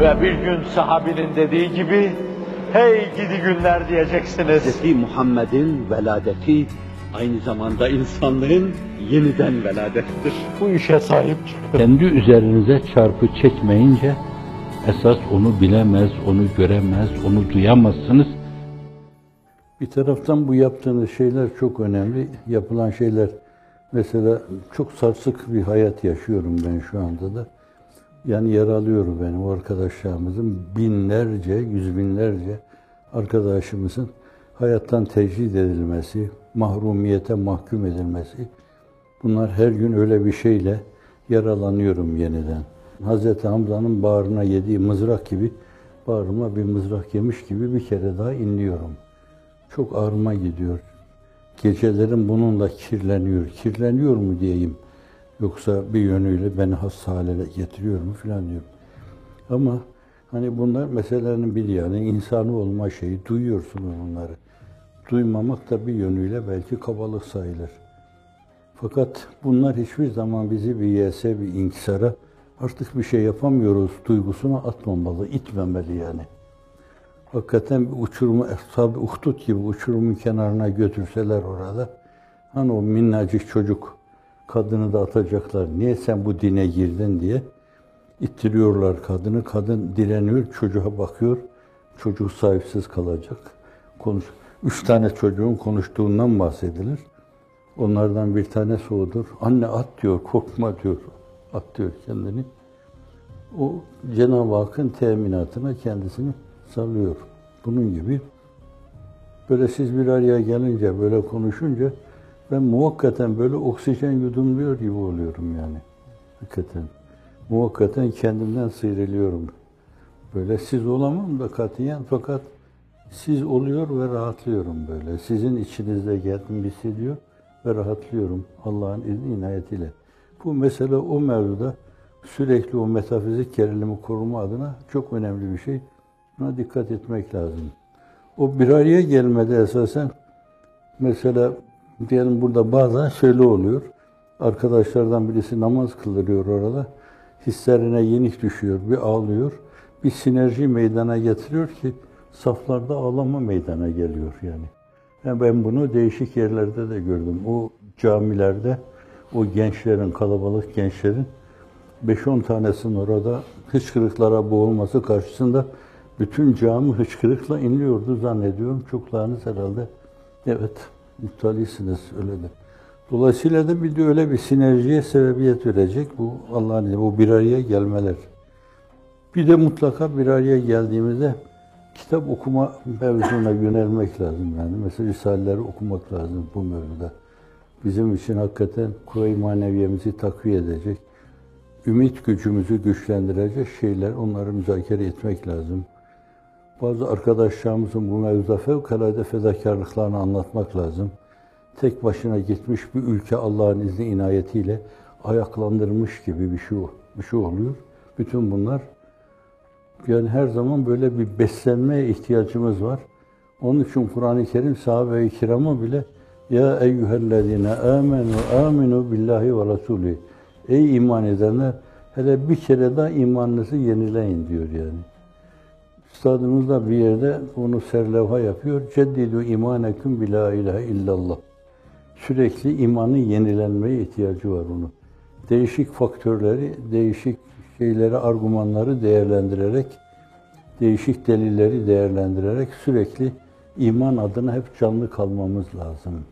Ve bir gün sahabinin dediği gibi, hey gidi günler diyeceksiniz. Hz. Muhammed'in veladeti aynı zamanda insanlığın yeniden veladettir. Bu işe sahip çıkın. Kendi üzerinize çarpı çekmeyince esas onu bilemez, onu göremez, onu duyamazsınız. Bir taraftan bu yaptığınız şeyler çok önemli. Yapılan şeyler mesela çok sarsık bir hayat yaşıyorum ben şu anda da. Yani yaralıyor benim o arkadaşlarımızın binlerce, yüz binlerce arkadaşımızın hayattan tecrid edilmesi, mahrumiyete mahkum edilmesi. Bunlar her gün öyle bir şeyle yaralanıyorum yeniden. Hz. Hamza'nın bağrına yediği mızrak gibi, bağrıma bir mızrak yemiş gibi bir kere daha inliyorum. Çok ağrıma gidiyor. Gecelerim bununla kirleniyor. Kirleniyor mu diyeyim. Yoksa bir yönüyle beni hasta hale getiriyor mu filan diyorum. Ama hani bunlar meselelerin bir yani insanı olma şeyi. Duyuyorsunuz bunları. Duymamak da bir yönüyle belki kabalık sayılır. Fakat bunlar hiçbir zaman bizi bir yese, bir inkisara artık bir şey yapamıyoruz duygusuna atmamalı, itmemeli yani. Hakikaten bir uçurumu, tabi uhdut gibi uçurumun kenarına götürseler orada, hani o minnacık çocuk kadını da atacaklar. Niye sen bu dine girdin diye ittiriyorlar kadını. Kadın direniyor, çocuğa bakıyor. Çocuk sahipsiz kalacak. Konuş. Üç tane çocuğun konuştuğundan bahsedilir. Onlardan bir tanesi odur. Anne at diyor, korkma diyor. At diyor kendini. O Cenab-ı Hakk'ın teminatına kendisini salıyor. Bunun gibi böyle siz bir araya gelince, böyle konuşunca ben muhakkaten böyle oksijen yudumluyor gibi oluyorum yani. Hakikaten. Muhakkaten kendimden sıyrılıyorum. Böyle siz olamam da katiyen fakat siz oluyor ve rahatlıyorum böyle. Sizin içinizde geldim hissediyor ve rahatlıyorum Allah'ın izni inayetiyle. Bu mesele o mevzuda sürekli o metafizik gerilimi koruma adına çok önemli bir şey. Buna dikkat etmek lazım. O bir araya gelmede esasen mesela diyelim burada bazen şöyle oluyor. Arkadaşlardan birisi namaz kıldırıyor orada. Hislerine yenik düşüyor, bir ağlıyor. Bir sinerji meydana getiriyor ki saflarda ağlama meydana geliyor yani. yani ben bunu değişik yerlerde de gördüm. O camilerde o gençlerin, kalabalık gençlerin 5-10 tanesinin orada hıçkırıklara boğulması karşısında bütün cami hıçkırıkla inliyordu zannediyorum. Çoklarınız herhalde evet muttalisiniz öyle de. Dolayısıyla da bir de öyle bir sinerjiye sebebiyet verecek bu Allah'ın izniyle, bu bir araya gelmeler. Bir de mutlaka bir araya geldiğimizde kitap okuma mevzuna yönelmek lazım yani. Mesela Risaleleri okumak lazım bu mevzuda. Bizim için hakikaten kuvve-i maneviyemizi takviye edecek, ümit gücümüzü güçlendirecek şeyler, onları müzakere etmek lazım. Bazı arkadaşlarımızın bu mevzuda fevkalade fedakarlıklarını anlatmak lazım. Tek başına gitmiş bir ülke Allah'ın izni inayetiyle ayaklandırmış gibi bir şey, bir şey oluyor. Bütün bunlar yani her zaman böyle bir beslenmeye ihtiyacımız var. Onun için Kur'an-ı Kerim sahabe-i kirama bile ya eyyühellezine amenu aminu billahi ve rasulü. Ey iman edenler hele bir kere daha imanınızı yenileyin diyor yani. Üstadımız bir yerde onu serlevha yapıyor. Ceddidu imaneküm bi la ilahe illallah. Sürekli imanın yenilenmeye ihtiyacı var onun. Değişik faktörleri, değişik şeyleri, argümanları değerlendirerek, değişik delilleri değerlendirerek sürekli iman adına hep canlı kalmamız lazım.